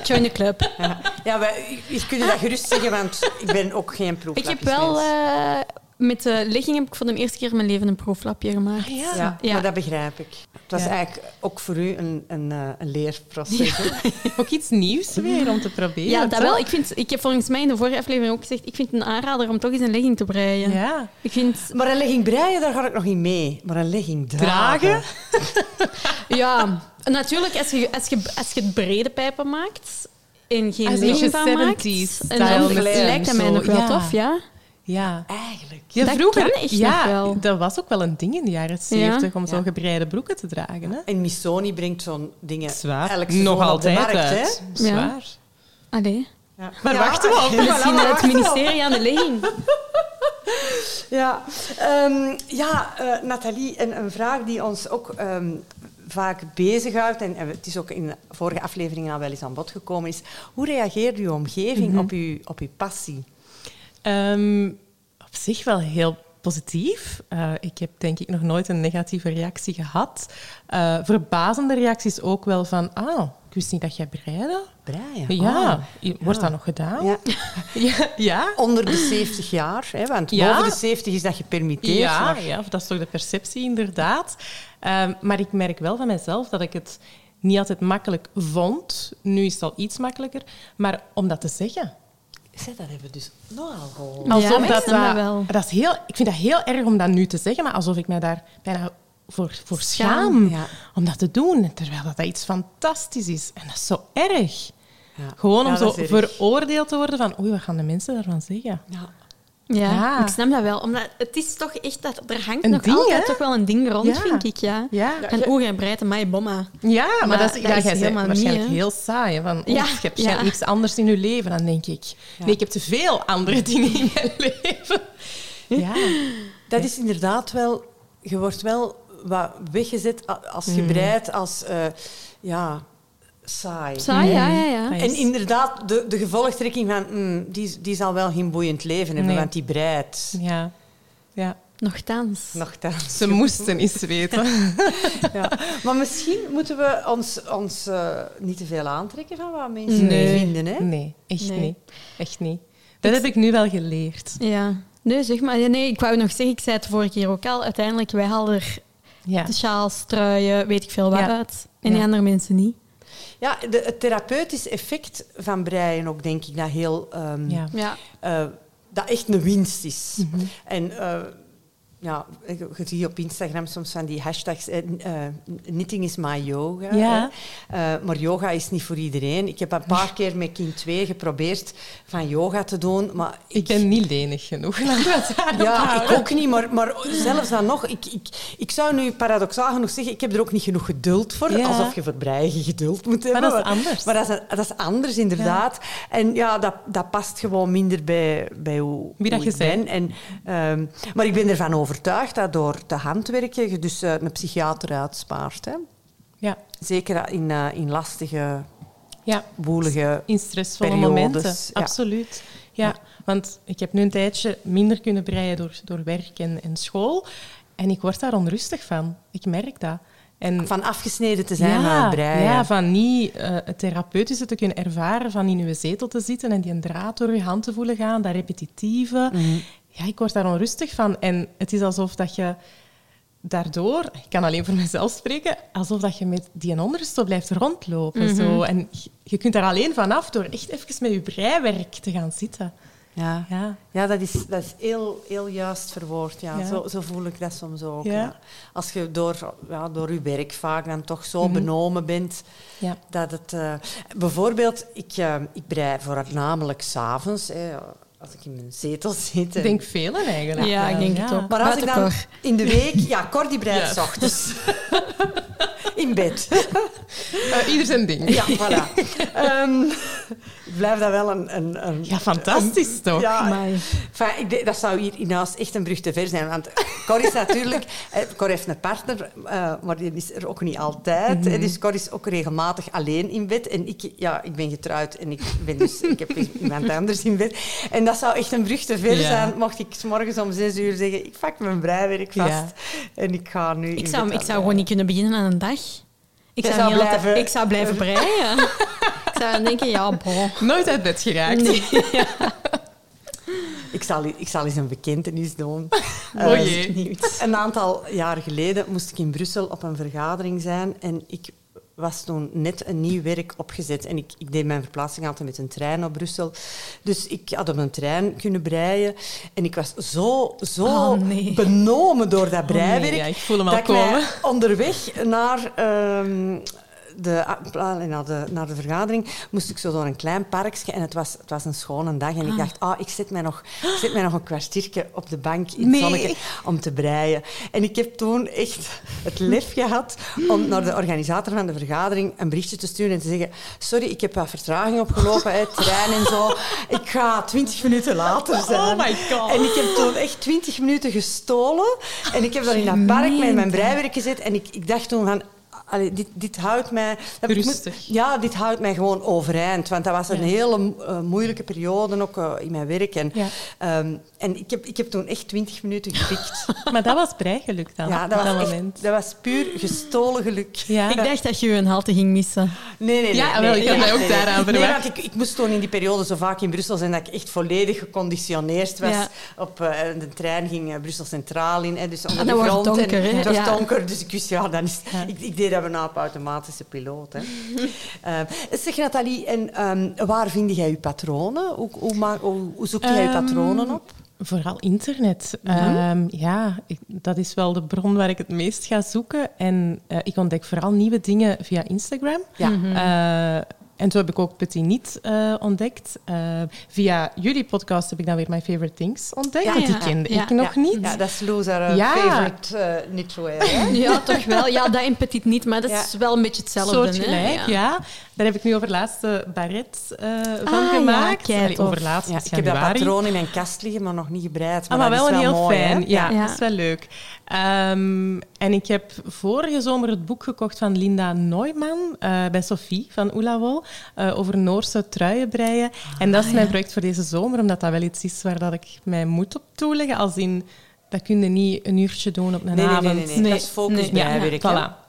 Join the club. Ja, ja wij, je kunt dat gerust zeggen, want ik ben ook geen proeflapjesmens. Ik heb wel... Uh, met de ligging heb ik voor de eerste keer in mijn leven een proeflapje gemaakt. Ah, ja. ja. maar dat begrijp ik. Het was eigenlijk ook voor u een, een, eh, een leerproces. <laughs> ook iets nieuws weer om te proberen. Ja, dat wel. Ik, vind, ik heb volgens mij in de vorige aflevering ook gezegd, ik vind het een aanrader om toch eens een legging te breien. Ja. Ik vind... Maar een legging breien, daar ga ik nog niet mee. Maar een legging dragen... <laughs> ja, natuurlijk, als je, als, je, als je het brede pijpen maakt en geen legging van maakt... En dan lijkt dat mij nog wel tof, ja. Ja. Eigenlijk. Ja, dat vroeger, echt ja, wel. dat was ook wel een ding in de jaren zeventig om zo'n gebreide broeken te dragen. Hè? En Missoni brengt zo'n dingen Zwaar. Nog altijd op de markt, Hè? Zwaar. Allee. Ja. Maar wachten we op. Misschien het ministerie aan de legging. <laughs> ja, um, ja uh, Nathalie, een, een, vraag die ons ook um, vaak bezighoudt, en het is ook in de vorige afleveringen al wel eens aan bod gekomen, is hoe reageert uw omgeving mm -hmm. op, uw, op uw passie? Um, op zich wel heel positief. Uh, ik heb denk ik nog nooit een negatieve reactie gehad. Uh, verbazende reacties ook wel van, ah, ik wist niet dat jij breide. Breien? Ja. Oh, wordt dat nog gedaan? Ja. <laughs> ja. ja. Onder de 70 jaar, hè, want boven de 70 is dat gepermitteerd. Ja, maar... ja, dat is toch de perceptie inderdaad. Um, maar ik merk wel van mezelf dat ik het niet altijd makkelijk vond. Nu is het al iets makkelijker. Maar om dat te zeggen, Zeg, dat hebben we dus nogal gehoord. Alsof ja, dat, dat, wel. dat is heel, ik vind dat heel erg om dat nu te zeggen, maar alsof ik mij daar bijna voor, voor schaam, ja. om dat te doen. Terwijl dat iets fantastisch is. En dat is zo erg. Ja. Gewoon om zo veroordeeld te worden van oei, wat gaan de mensen daarvan zeggen? Ja. Ja, ik snap dat wel. Omdat het is toch echt dat er hangt nog altijd toch wel een ding rond, vind ik. Ja. Ja. En oeh, jij breidt een maaie bomma. Ja, maar, maar dat is, dat is helemaal waarschijnlijk heel saai. Van, ja. je hebt ja. niks anders in je leven. Dan denk ik, nee, ik heb te veel andere <laughs> dingen in mijn leven. Ja. Dat is inderdaad wel... Je wordt wel wat weggezet als je mm. breidt, als... Uh, ja, saai. Saai, ja, ja, ja. En inderdaad, de, de gevolgtrekking van... Mm, die, die zal wel geen boeiend leven hebben, nee. want die breidt. Ja. ja. Nochtans. Nochtans. Ze moesten iets weten. <laughs> ja. Maar misschien moeten we ons, ons uh, niet te veel aantrekken van wat mensen nee. vinden. Hè? Nee, echt nee. niet. Echt niet. Dat heb ik nu wel geleerd. Ja. Nee, zeg maar. Nee, ik wou nog zeggen, ik zei het vorige keer ook al. Uiteindelijk, wij halen er ja. de sjaals, truien, weet ik veel wat ja. uit. En die andere mensen niet. Ja, de, het therapeutisch effect van breien ook, denk ik, dat heel... Um, ja. Uh, dat echt een winst is. Mm -hmm. En... Uh, ja, je ziet op Instagram soms van die hashtags. Eh, uh, knitting is my yoga. Ja. Uh, maar yoga is niet voor iedereen. Ik heb een paar keer met kind 2 geprobeerd van yoga te doen. Maar ik, ik ben niet lenig genoeg. ja, ik ook niet. Maar, maar zelfs dan nog, ik, ik, ik zou nu paradoxaal genoeg zeggen, ik heb er ook niet genoeg geduld voor. Ja. Alsof je voor breien geduld moet hebben. Maar dat is anders. Maar dat is, dat is anders, inderdaad. Ja. En ja, dat, dat past gewoon minder bij, bij hoe, Wie dat hoe je ben. En, um, maar ik ben ervan over overtuigd dat door te handwerken je dus uh, een psychiater uitspaart. Hè? Ja. Zeker in, uh, in lastige, ja. woelige In stressvolle momenten, ja. absoluut. Ja. ja. want ik heb nu een tijdje minder kunnen breien door, door werk en, en school. En ik word daar onrustig van. Ik merk dat. En, van afgesneden te zijn ja, het breien. Ja, van niet uh, het therapeutische te kunnen ervaren, van in je zetel te zitten en die een draad door je hand te voelen gaan, dat repetitieve. Mm ja, ik word daar onrustig van. En het is alsof dat je daardoor, ik kan alleen voor mezelf spreken, alsof dat je met die onrust zo blijft rondlopen. Mm -hmm. zo. En je kunt daar alleen vanaf door echt even met je breiwerk te gaan zitten. Ja, Ja. ja dat, is, dat is heel, heel juist verwoord. Ja. Ja. Zo, zo voel ik dat soms ook. Ja. Ja. Als je door, ja, door je werk vaak dan toch zo Mhm. benomen bent, Ja. dat het... eh, bijvoorbeeld, ik, eh, ik brei voornamelijk s'avonds, als ik in mijn zetel zit. Ik denk velen eigenlijk. Ja, ik denk het ook. Maar als ik dan in de week... Ja, Cor die breidt ochtends. <laughs> in bed. Eh, ieder zijn ding. Ja, voilà. Ehm, ik blijf dat wel een... een, een Ja, fantastisch toch? Ja. Enfin, ik dat zou hier in huis echt een brug te ver zijn. Want Cor is natuurlijk... eh, Cor heeft een partner, eh, maar die is er ook niet altijd. Eh, Dus Cor is ook regelmatig alleen in bed. En ik, ja, ik ben getrouwd en ik, ben dus, ik heb iemand anders in bed. En dat zou echt een brug te ver Ja. zijn, mocht ik 's morgens om zes uur zeggen... Ik pak mijn breiwerk vast Ja. en ik ga nu Ik zou, ik zou gewoon niet kunnen beginnen aan een dag. Ik zou, blijven- ik zou blijven breien. <laughs> ik zou dan denken, ja, bon. Nooit uit bed geraakt. Nee. <laughs> Ik zal, ik zal eens een bekentenis doen. <laughs> Oh Eh. Een aantal jaar geleden moest ik in Brussel op een vergadering zijn en ik was toen net een nieuw werk opgezet. En ik, ik deed mijn verplaatsing altijd met een trein naar Brussel. Dus ik had op een trein kunnen breien. En ik was zo, zo Oh, nee. benomen door dat breiwerk. Oh, nee, ja, ik voel hem al dat ik mij onderweg naar... ehm, de, ah, naar, de, naar de vergadering moest ik zo door een klein parkje en het was, het was een schone dag. En ik dacht, ah, ik, zet mij nog, ik zet mij nog een kwartiertje op de bank in het Nee. zonnetje om te breien. En ik heb toen echt het lef gehad om naar de organisator van de vergadering een berichtje te sturen en te zeggen sorry, ik heb wat vertraging opgelopen, hè, trein en zo. Ik ga twintig minuten later zijn. Oh my god. En ik heb toen echt twintig minuten gestolen. En ik heb dan in dat park met mijn breiwerk gezet. En ik, ik dacht toen van... allee, dit, dit houdt mij... Rustig. moet- ja, dit houdt mij gewoon overeind. Want dat was een Ja. hele eh, moeilijke periode ook eh, in mijn werk. En, Ja. ehm, en ik, heb, ik heb toen echt twintig minuten gepikt. <laughs> Maar dat was breigeluk dan, ja, op dat dat was, echt, moment. dat was puur gestolen geluk. Ja. Ik dacht dat je een halte ging missen. Nee, nee, nee. Ja, nee, wel, ik had mij ook nee, daaraan nee. Nee, verwacht. want ik, ik moest toen in die periode zo vaak in Brussel zijn dat ik echt volledig geconditioneerd was. Ja. Op eh, de trein ging Brussel Centraal in, hè, dus onder En de grond. donker, en hè? Het wordt Ja. donker, dus ik wist, ja, dan is, Ja. ik, ik deed dat bijna op automatische piloot. Hè. <laughs> Eh, zeg, Nathalie, en ehm, waar vind jij je patronen? Hoe, hoe, hoe, hoe zoek jij je Ehm, patronen op? Vooral internet. Mhm. Ehm, ja, ik- dat is wel de bron waar ik het meest ga zoeken. En eh, ik ontdek vooral nieuwe dingen via Instagram. Ja. Eh, en zo heb ik ook Petit Niet eh, ontdekt. Eh, via jullie podcast heb ik dan weer My Favorite Things ontdekt. Ja, want die ja, kende ja, ik nog ja, niet. Ja, dat is Loes haar eh, Ja. favorite uh, knitwear. hè? <laughs> Ja, toch wel. Ja, dat in petit niet, maar dat Ja. is wel een beetje hetzelfde. Soortgelijk, hè? ja. Daar heb ik nu over laatste baret eh, van Ah, ja, gemaakt. Allee, over laatst, Ja, is ik heb dat patroon in mijn kast liggen, maar nog niet gebreid. Ah, maar dat wel is een heel mooi, hè? fijn. Ja, Ja. dat is wel leuk. Ehm, en ik heb vorige zomer het boek gekocht van Linda Neumann eh, bij Sophie van Oelawol eh over Noorse truienbreien. En dat is mijn project voor deze zomer, omdat dat wel iets is waar dat ik mij moet op toeleggen. Als in, dat kun je niet een uurtje doen op een Nee, nee, avond. nee, nee, nee. Nee, Dat is focus nee. bij Ja, voilà.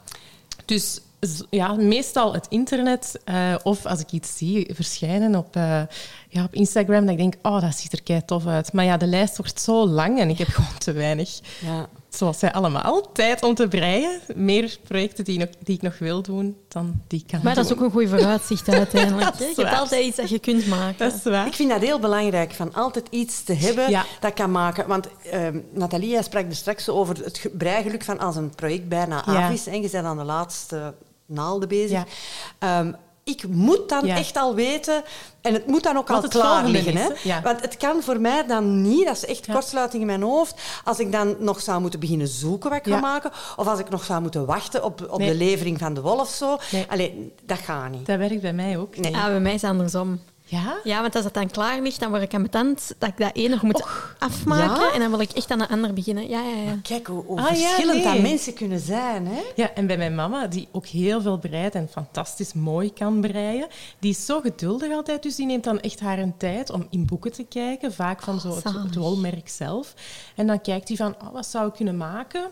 Dus ja, meestal het internet. eh, of als ik iets zie verschijnen op, eh, ja, op Instagram, dat ik denk, oh, dat ziet er kei tof uit. Maar ja, de lijst wordt zo lang en ik heb gewoon te weinig, Ja. zoals zij allemaal, tijd om te breien. Meer projecten die, nog, die ik nog wil doen dan die ik kan Maar dat is ook een goede vooruitzicht <laughs> uiteindelijk. Dat hè. is Je hebt altijd iets dat je kunt maken. Dat is waar. Ik vind dat heel belangrijk, van altijd iets te hebben Ja. dat kan maken. Want ehm Nathalie, jij sprak er straks over het ge- breigeluk van als een project bijna Ja. af is. En je bent aan de laatste naalden bezig. Ja. Ehm, ik moet dan Ja. echt al weten, en het moet dan ook Wat al klaar liggen. is, Hè? Ja. Want het kan voor mij dan niet, dat is echt Ja. kortsluiting in mijn hoofd, als ik dan nog zou moeten beginnen zoeken wat ik Ja. ga maken, of als ik nog zou moeten wachten op, op Nee. de levering van de wol of zo. Nee. Allee, dat gaat niet. Dat werkt bij mij ook. Nee. Ja, bij mij is het andersom. Ja? Ja, want als het dan klaar ligt, dan word ik ambetant dat ik dat ene nog moet afmaken. ja? En dan wil ik echt aan de ander beginnen. Ja, ja, ja. Kijk hoe, hoe Ah, ja, verschillend nee. dat mensen kunnen zijn. Hè? Ja, en bij mijn mama, die ook heel veel breidt en fantastisch mooi kan breien, die is zo geduldig altijd, dus die neemt dan echt haar een tijd om in boeken te kijken, vaak van zo het, het wolmerk zelf. En dan kijkt hij van, oh, wat zou ik kunnen maken?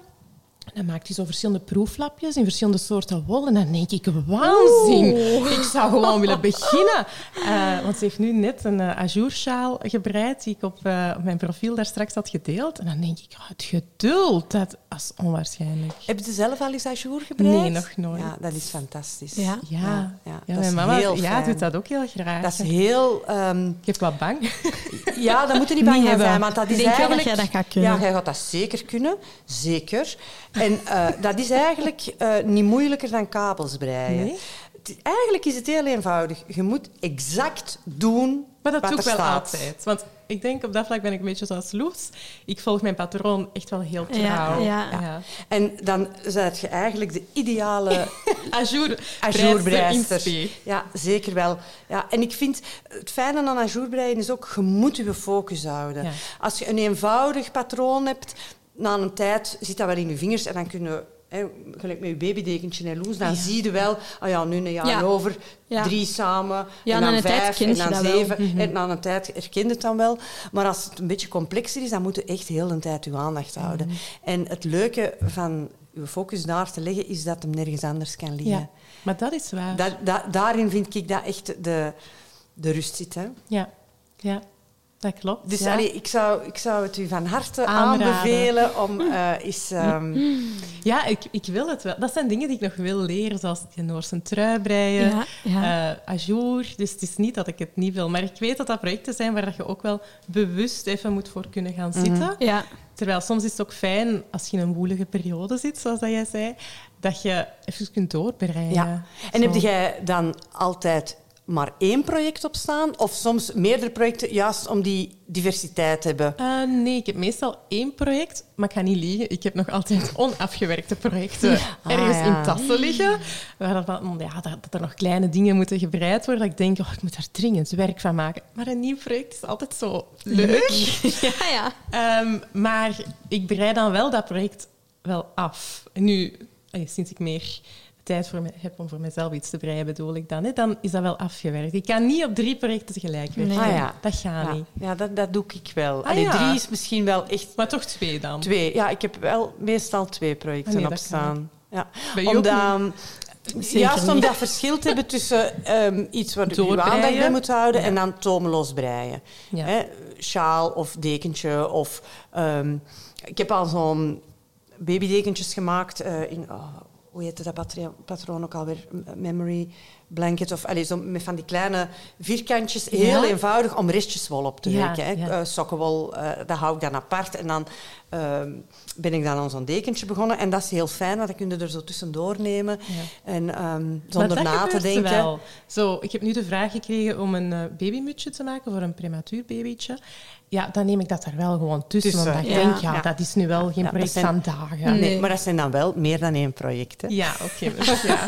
Dan maakt hij zo verschillende proeflapjes in verschillende soorten wol. En dan denk ik, waanzin. Ik zou gewoon willen beginnen. Uh, want ze heeft nu net een uh, ajoursjaal gebreid die ik op, uh, op, mijn profiel daar straks had gedeeld. En dan denk ik, oh, het geduld, dat is onwaarschijnlijk. Heb je zelf al eens ajour gebreid? Nee, nog nooit. Ja, dat is fantastisch. Ja? Ja, ja, ja, ja mijn mama ja, doet dat ook heel graag. Dat is heel... Um... Ik heb wat bang. Ja, dat moet je niet bang <laughs> niet zijn. Want dat is denk eigenlijk... dat jij dat gaat kunnen. Ja, jij gaat dat zeker kunnen. Zeker. En uh, dat is eigenlijk uh, niet moeilijker dan kabels breien. Nee? Eigenlijk is het heel eenvoudig. Je moet exact doen maar dat wat doe ik er wel staat. altijd. Want ik denk op dat vlak ben ik een beetje zoals Loes. Ik volg mijn patroon echt wel heel trouw. Ja, ja. ja. En dan zet je eigenlijk de ideale <laughs> Ajour, ajourbreister. Ja, zeker wel. Ja, en ik vind het fijne aan ajourbreien is ook, je moet je focus houden. Ja. Als je een eenvoudig patroon hebt, na een tijd zit dat wel in je vingers en dan kun je... Hè, gelijk met je babydekentje en loes, dan Ja. zie je wel, ah ja, nu een jaar Ja. over, drie samen, Ja, en dan vijf, en dan zeven. En na een tijd herkent het dan wel. Maar als het een beetje complexer is, dan moet je echt heel de tijd je aandacht houden. En het leuke van je focus daar te leggen, is dat hem nergens anders kan liggen. Ja, maar dat is waar. Da- da- daarin vind ik dat echt de, de rust zit. Hè? Ja, ja, dat klopt. Dus ja. allee, ik, zou, ik zou het u van harte Aanraden. aanbevelen om eh eens... <laughs> ehm, Ja, ik, ik wil het wel. Dat zijn dingen die ik nog wil leren, zoals die Noorse trui breien, Ja, ja. eh, ajour. Dus het is niet dat ik het niet wil. Maar ik weet dat dat projecten zijn waar dat je ook wel bewust even moet voor kunnen gaan zitten. Ja. Terwijl soms is het ook fijn, als je in een woelige periode zit, zoals dat jij zei, dat je even kunt doorbreien. ja. En Zo. heb jij dan altijd maar één project op staan? Of soms meerdere projecten, juist om die diversiteit te hebben? Eh, nee, ik heb meestal één project, maar ik ga niet liegen. Ik heb nog altijd <laughs> onafgewerkte projecten <laughs> Ah, ergens ja. in tassen liggen. Waar ja, dat, dat er nog kleine dingen moeten gebreid worden. Dat ik denk, oh, ik moet daar dringend werk van maken. Maar een nieuw project is altijd zo leuk. <laughs> Ja, ja. Ehm, maar ik bereid dan wel dat project wel af. En nu, eh, sinds ik meer tijd voor me, heb om voor mezelf iets te breien, bedoel ik dan, hè, dan is dat wel afgewerkt. Ik kan niet op drie projecten tegelijk werken. Nee. Ah, ja. Dat gaat Ja, niet. ja dat, dat doe ik wel. Ah, Allee, ja. Drie is misschien wel echt Maar toch twee dan. twee. Ja, ik heb wel meestal twee projecten Ah, nee, op staan. Ja. Omdat, juist om dat verschil te hebben tussen ehm, iets waar je aandacht bij moet houden en dan tomeloos breien. Ja. Hè, sjaal of dekentje. Of, ehm, ik heb al zo'n babydekentjes gemaakt eh, in... oh, ujete da patronok, ali memory blanket. Of, allee, zo met van die kleine vierkantjes. Heel Ja. eenvoudig om restjeswol op te Ja, werken. Hè. ja. Eh, sokkenwol, eh, dat hou ik dan apart. En dan ehm, ben ik dan aan zo'n dekentje begonnen. En dat is heel fijn, want dan kun je er zo tussendoor nemen. Ja. En ehm, zonder na te denken. Wel. Zo, ik heb nu de vraag gekregen om een eh, babymutsje te maken voor een prematuur babytje. Ja, dan neem ik dat er wel gewoon tussen. Tussen, omdat ik ja. denk, ja, Ja. dat is nu wel geen project zijn- van dagen. Nee, Nee. maar dat zijn dan wel meer dan één project. Hè. Ja, oké. <laughs> dus ja.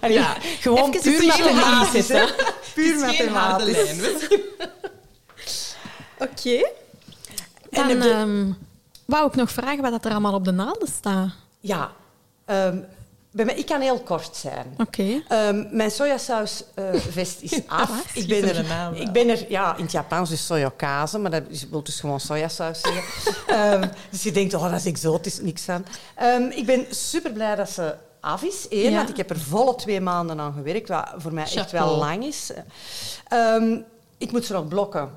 Allee. Gewoon Even puur mathematisch. hè. <laughs> Puur is mathematisch. Oké. Dan ehm, wou ik nog vragen wat dat er allemaal op de naalden staat. Ja, ehm, bij mij, ik kan heel kort zijn. Oké. Ehm, mijn sojasausvest is <laughs> af. Ik, ben er ik ben er, ja, in het Japans sojakase, maar dat is, wil dus gewoon sojasaus zeggen. <laughs> Ehm, dus je denkt, oh, dat is exotisch, niks. Ehm, ik ben super blij dat ze af is. Eén, Ja. want ik heb er volle twee maanden aan gewerkt, wat voor mij echt wel lang is. Ehm, ik moet ze nog blokken.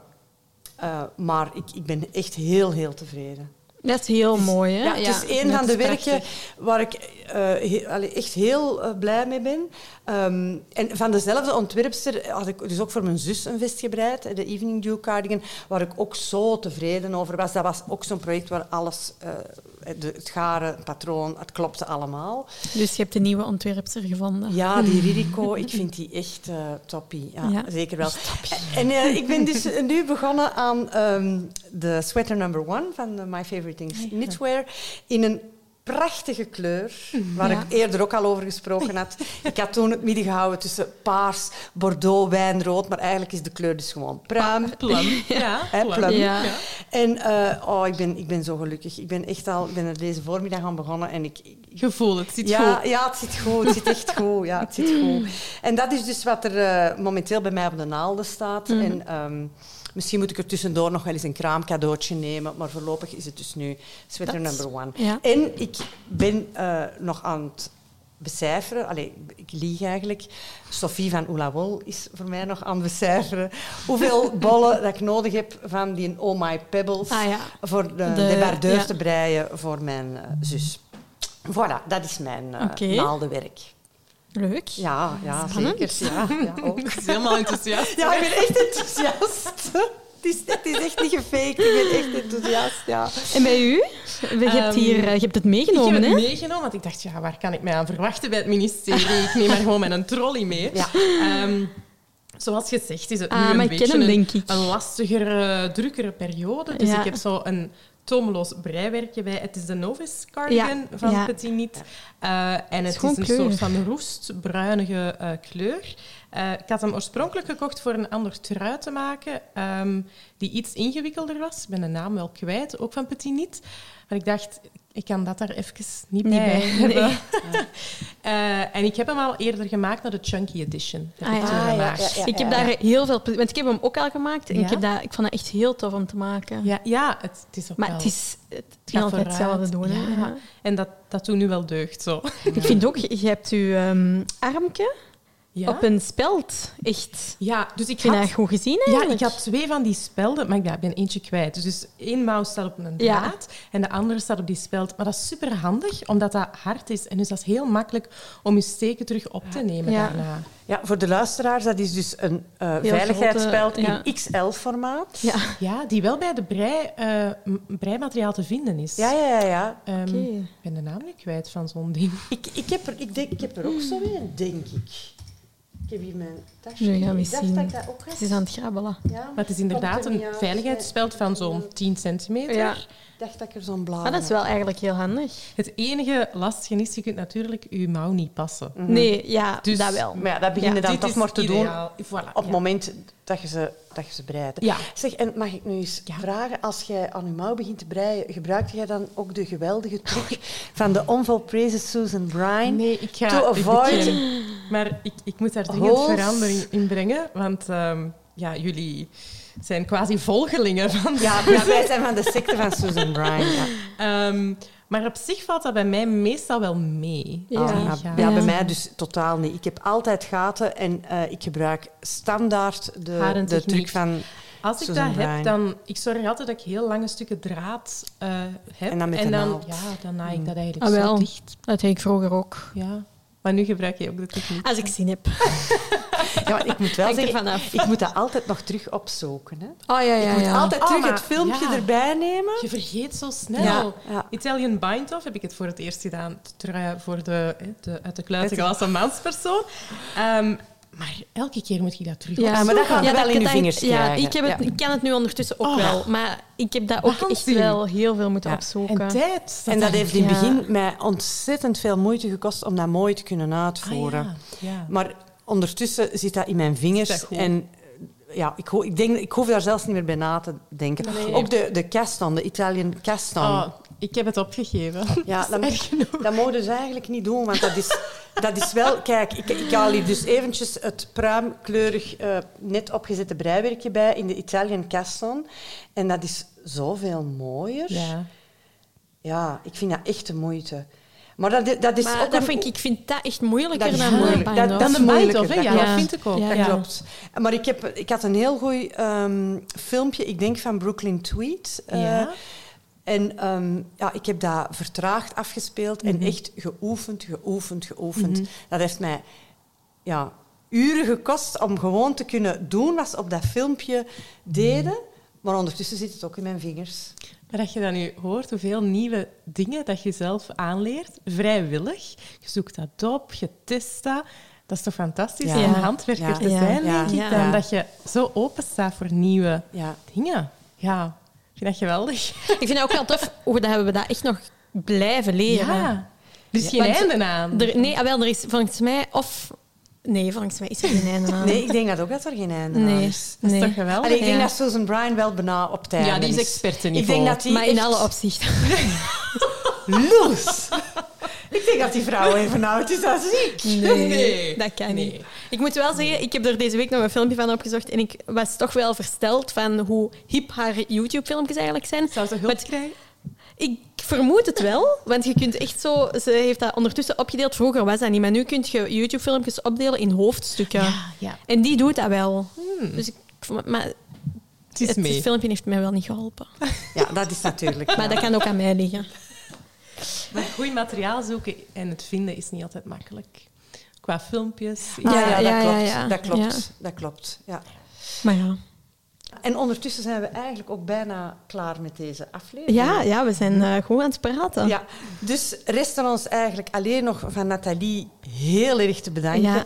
Eh, maar ik, ik ben echt heel, heel tevreden. Dat is heel mooi, hè? Ja, het is een dat van de werken waar ik eh, echt heel eh, blij mee ben. Ehm, en van dezelfde ontwerpster had ik dus ook voor mijn zus een vest gebreid, de Evening Dew Cardigan, waar ik ook zo tevreden over was. Dat was ook zo'n project waar alles, eh, de, het garen, het patroon, het klopte allemaal. Dus je hebt een nieuwe ontwerpster gevonden. Ja, die <laughs> Ririco, ik vind die echt toppie. Ja, Ja. Zeker wel. En ik ben dus nu begonnen aan ehm, de sweater number one van My Favorite Knitwear in een prachtige kleur, waar Ja. ik eerder ook al over gesproken had. <laughs> Ik had toen het midden gehouden tussen paars, bordeaux, wijnrood, maar eigenlijk is de kleur dus gewoon pruim. Plum. <laughs> Ja, Hè, plum. Ja. En eh, oh, ik, ben, ik ben zo gelukkig. Ik ben echt al, ik ben er deze voormiddag aan begonnen en ik, Gevoel, het zit ja, goed. ja, het zit goed. Het zit echt goed. Ja, het zit goed. <laughs> En dat is dus wat er eh, momenteel bij mij op de naalden staat. Mhm. En ehm, Misschien moet ik er tussendoor nog wel eens een kraamcadeautje nemen, maar voorlopig is het dus nu sweater number one. ja. En ik ben eh, nog aan het becijferen. Allee, ik lieg eigenlijk. Sophie van Oula Wol is voor mij nog aan het becijferen. Hoeveel <laughs> bollen dat ik nodig heb van die Oh My Pebbles Ah ja. voor de, De- debardeur ja. te breien voor mijn eh, zus. Voilà, dat is mijn eh Oké. naaldenwerk. Leuk. Ja, ja Spannend. zeker. Ja, ja, ook. <laughs> Ik is helemaal enthousiast. Ja, ik ben echt enthousiast. Het is, het is echt niet gefaked. Ik ben echt enthousiast, ja. En bij u? Je hebt, Ehm, hier, eh, je hebt het Ik meegenomen, heb hè? het meegenomen, want ik dacht, ja, waar kan ik mij aan verwachten bij het ministerie? Ik neem maar gewoon mijn trolley mee. Ja. Ehm, zoals gezegd is het Ah, nu een ik beetje hem, een, ik. een lastigere, drukkere periode. Dus Ja. ik heb zo een tomeloos breiwerkje bij. Het is de Novice Cardigan Ja, van ja. Petit Niet. Eh, en het is een kleur. soort van roestbruinige eh, kleur. Eh, ik had hem oorspronkelijk gekocht voor een ander trui te maken, ehm, die iets ingewikkelder was. Ik ben de naam wel kwijt, ook van Petit Niet. Maar ik dacht, ik kan dat daar even niet, bij, hebben. <laughs> Eh, en ik heb hem al eerder gemaakt naar de Chunky Edition. Heb Ah, ik ja. Ah, ja, gemaakt. ja, ja. ik heb daar heel veel plezier... Want ik heb hem ook al gemaakt. En Ja? ik, heb dat, ik vond het echt heel tof om te maken. Ja, ja het, het is ook maar wel... het is... Het gaat kan altijd vooruit. hetzelfde doen, hè. Ja. Ja. En dat, dat doet nu wel deugd, zo. Ik vind ook... Je hebt je armke Ja? op een speld. Echt. ja, dus ik vind had... dat goed gezien, Ja, ik had twee van die spelden, maar ik ben- eentje kwijt. Dus, dus één mouw staat op een Ja. draad en de andere staat op die speld. Maar dat is super handig, omdat dat hard is. En dus dat is heel makkelijk om je steken terug op te nemen daarna. Ja, voor de luisteraars, dat is dus een eh, Heel veiligheidsspeld grote, ja. in XL-formaat. Ja. Ja, die wel bij de brei, eh, m- breimateriaal te vinden is. Ja, ja, ja. ja. Ehm, Oké. Ik ben de naam nu kwijt van zo'n ding. Ik, ik, heb er, ik, denk, ik heb er ook zo een, denk ik. Ik heb hier mijn tasje. Nu gaan we ik dacht zien. dat ik dat ook had. Ze is aan het grabbelen. Ja, Maar het is inderdaad er een veiligheidsspeld van zo'n 10 centimeter. Ja. Ik dacht dat ik er zo'n blauw Maar dat is wel eigenlijk heel handig. Het enige lastige is, je kunt natuurlijk je mouw niet passen. Nee, ja, Dus- dat wel. Maar ja, dat begin je Ja, dan toch maar te doen. Voilà, op het ja. moment dat je ze, dat je ze breidt. Ja. Zeg, en mag ik nu eens Ja. vragen, als jij aan je mouw begint te breien, gebruik jij dan ook de geweldige truc van de onvolprezen Susan Bryan? Nee, ik ga... To ik avoid- begin- maar ik, ik moet daar dringend Holes. verandering in brengen, want ehm, ja, jullie zijn quasi volgelingen van... Ja, <laughs> ja, wij zijn van de secte van Susan Bryan. Ja. Ehm, maar op zich valt dat bij mij meestal wel mee. Ja. Ja, bij mij dus totaal niet. Ik heb altijd gaten en eh, ik gebruik standaard de, de truc van... Als ik Susan dat Bryan. heb, dan... Ik zorg altijd dat ik heel lange stukken draad eh, heb. En dan met de naald. Ja, dan naai ik dat eigenlijk Ah, wel. zo dicht. Dat deed ik vroeger ook. Ja. Maar nu gebruik je ook de techniek. Als ik zin heb. <laughs> Ja, maar ik moet wel zeggen, ik moet dat altijd nog terug opzoeken. Hè. Oh ja, ja, ik moet ja. altijd Oh, terug maar- het filmpje ja. erbij nemen. Je vergeet zo snel. Ja, ja. Italian Bind-Off heb ik het voor het eerst gedaan. Trui voor de, hè, de uit de kluiten gelassen manspersoon. Ehm, maar elke keer moet je dat terug Ja, maar dat gaat Ja, wel dat in je vingers Ja, krijgen. ik, heb het, Ja. ik kan het nu ondertussen ook Oh. wel. Maar ik heb dat ook echt wel heel veel moeten Ja. opzoeken. En tijd. En dat heeft in het Ja. begin mij ontzettend veel moeite gekost om dat mooi te kunnen uitvoeren. Ah, ja. ja. Maar ondertussen zit dat in mijn vingers. dat? En ja, ik, ho- ik, denk, ik hoef daar zelfs niet meer bij na te denken. Nee. Ook de, de de Italian caston. Oh, ik heb het opgegeven. Ja, <laughs> dat dat, dat mogen ze dus eigenlijk niet doen, want dat is, dat is wel... Kijk, ik, ik haal hier dus eventjes het pruimkleurig eh, net opgezette breiwerkje bij in de Italian caston. En dat is zoveel mooier. Ja. Ja, ik vind dat echt de moeite. Maar dat, dat is Maar ook dat een- vind ik, ik vind dat echt moeilijker Dat is dan moeilijk. de Dat- Dan is de moeilijker, Ja, dat klopt. vind ik ook. Ja. Dat Ja. klopt. Maar ik, heb, ik had een heel goed ehm, filmpje, ik denk van Brooklyn Tweet. eh, Ja. En ehm, ja, ik heb dat vertraagd afgespeeld Mhm. en echt geoefend, geoefend, geoefend. Dat heeft mij ja, uren gekost om gewoon te kunnen doen wat ze op dat filmpje deden. Maar ondertussen zit het ook in mijn vingers. Maar dat je dan nu hoort hoeveel nieuwe dingen dat je zelf aanleert, vrijwillig. Je zoekt dat op, je test dat. Dat is toch fantastisch Ja. om Ja. handwerker Ja. te zijn, Ja. denk ik. Dan dat je zo open staat voor nieuwe Ja. dingen. Ja, vind dat geweldig. Ik vind het ook wel tof hoe dat we dat echt nog blijven leren. Ja. Er is geen Want einde aan. Er, nee, ah, wel, er is volgens mij... Of... Nee, volgens mij is er geen einde aan. Nee, ik denk dat ook dat er geen einde aan nee. is. Dat is nee. toch geweldig? Allee, ik denk Ja. dat Susan Bryan wel bijna op tijd ja, die is is. expertenniveau. Ik denk dat die Maar in echt- alle opzichten. <laughs> Loes. Ik denk dat die vrouw <laughs> even oud is als ik. Nee, dat kan niet. Ik moet wel zeggen, ik heb er deze week nog een filmpje van opgezocht en ik was toch wel versteld van hoe hip haar YouTube-filmpjes eigenlijk zijn. Zou ze hulp krijgen? Ik vermoed het wel, want je kunt echt zo... Ze heeft dat ondertussen opgedeeld. Vroeger was dat niet, maar nu kun je YouTube-filmpjes opdelen in hoofdstukken. Ja, ja. En die doet dat wel. Dus ik, maar Het is het mee. filmpje heeft mij wel niet geholpen. Ja, dat is natuurlijk. Maar dat kan ook aan mij liggen. Maar goed materiaal zoeken en het vinden is niet altijd makkelijk. Qua filmpjes. Ah, Ja, ja, dat ja, klopt. ja, ja. Dat klopt. Ja. Dat klopt. Ja. Maar ja. En ondertussen zijn we eigenlijk ook bijna klaar met deze aflevering. Ja, ja we zijn eh, goed aan het praten. Ja, dus resten ons eigenlijk alleen nog van Nathalie heel erg te bedanken Ja.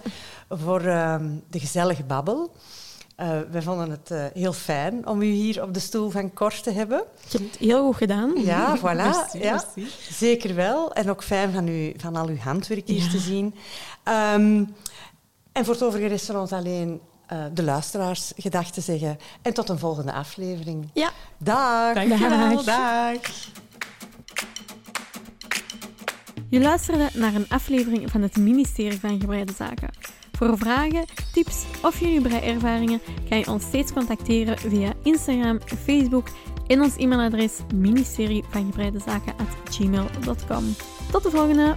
voor ehm, de gezellige babbel. Eh, we vonden het eh, heel fijn om u hier op de stoel van Cor te hebben. Je hebt het heel goed gedaan. Ja, <laughs> voilà. Merci, ja. merci. Zeker wel. En ook fijn van, u, van al uw handwerk hier Ja. te zien. Ehm, en voor het overige rest van ons alleen eh, de luisteraars gedag te zeggen. En tot een volgende aflevering. Ja. Dag. Dankjewel. Dag. Dag. Je luisterde naar een aflevering van het ministerie van Gebreide Zaken. Voor vragen, tips of jullie breiervaringen kan je ons steeds contacteren via Instagram, Facebook en ons e-mailadres ministerie van at gmail.com. Tot de volgende!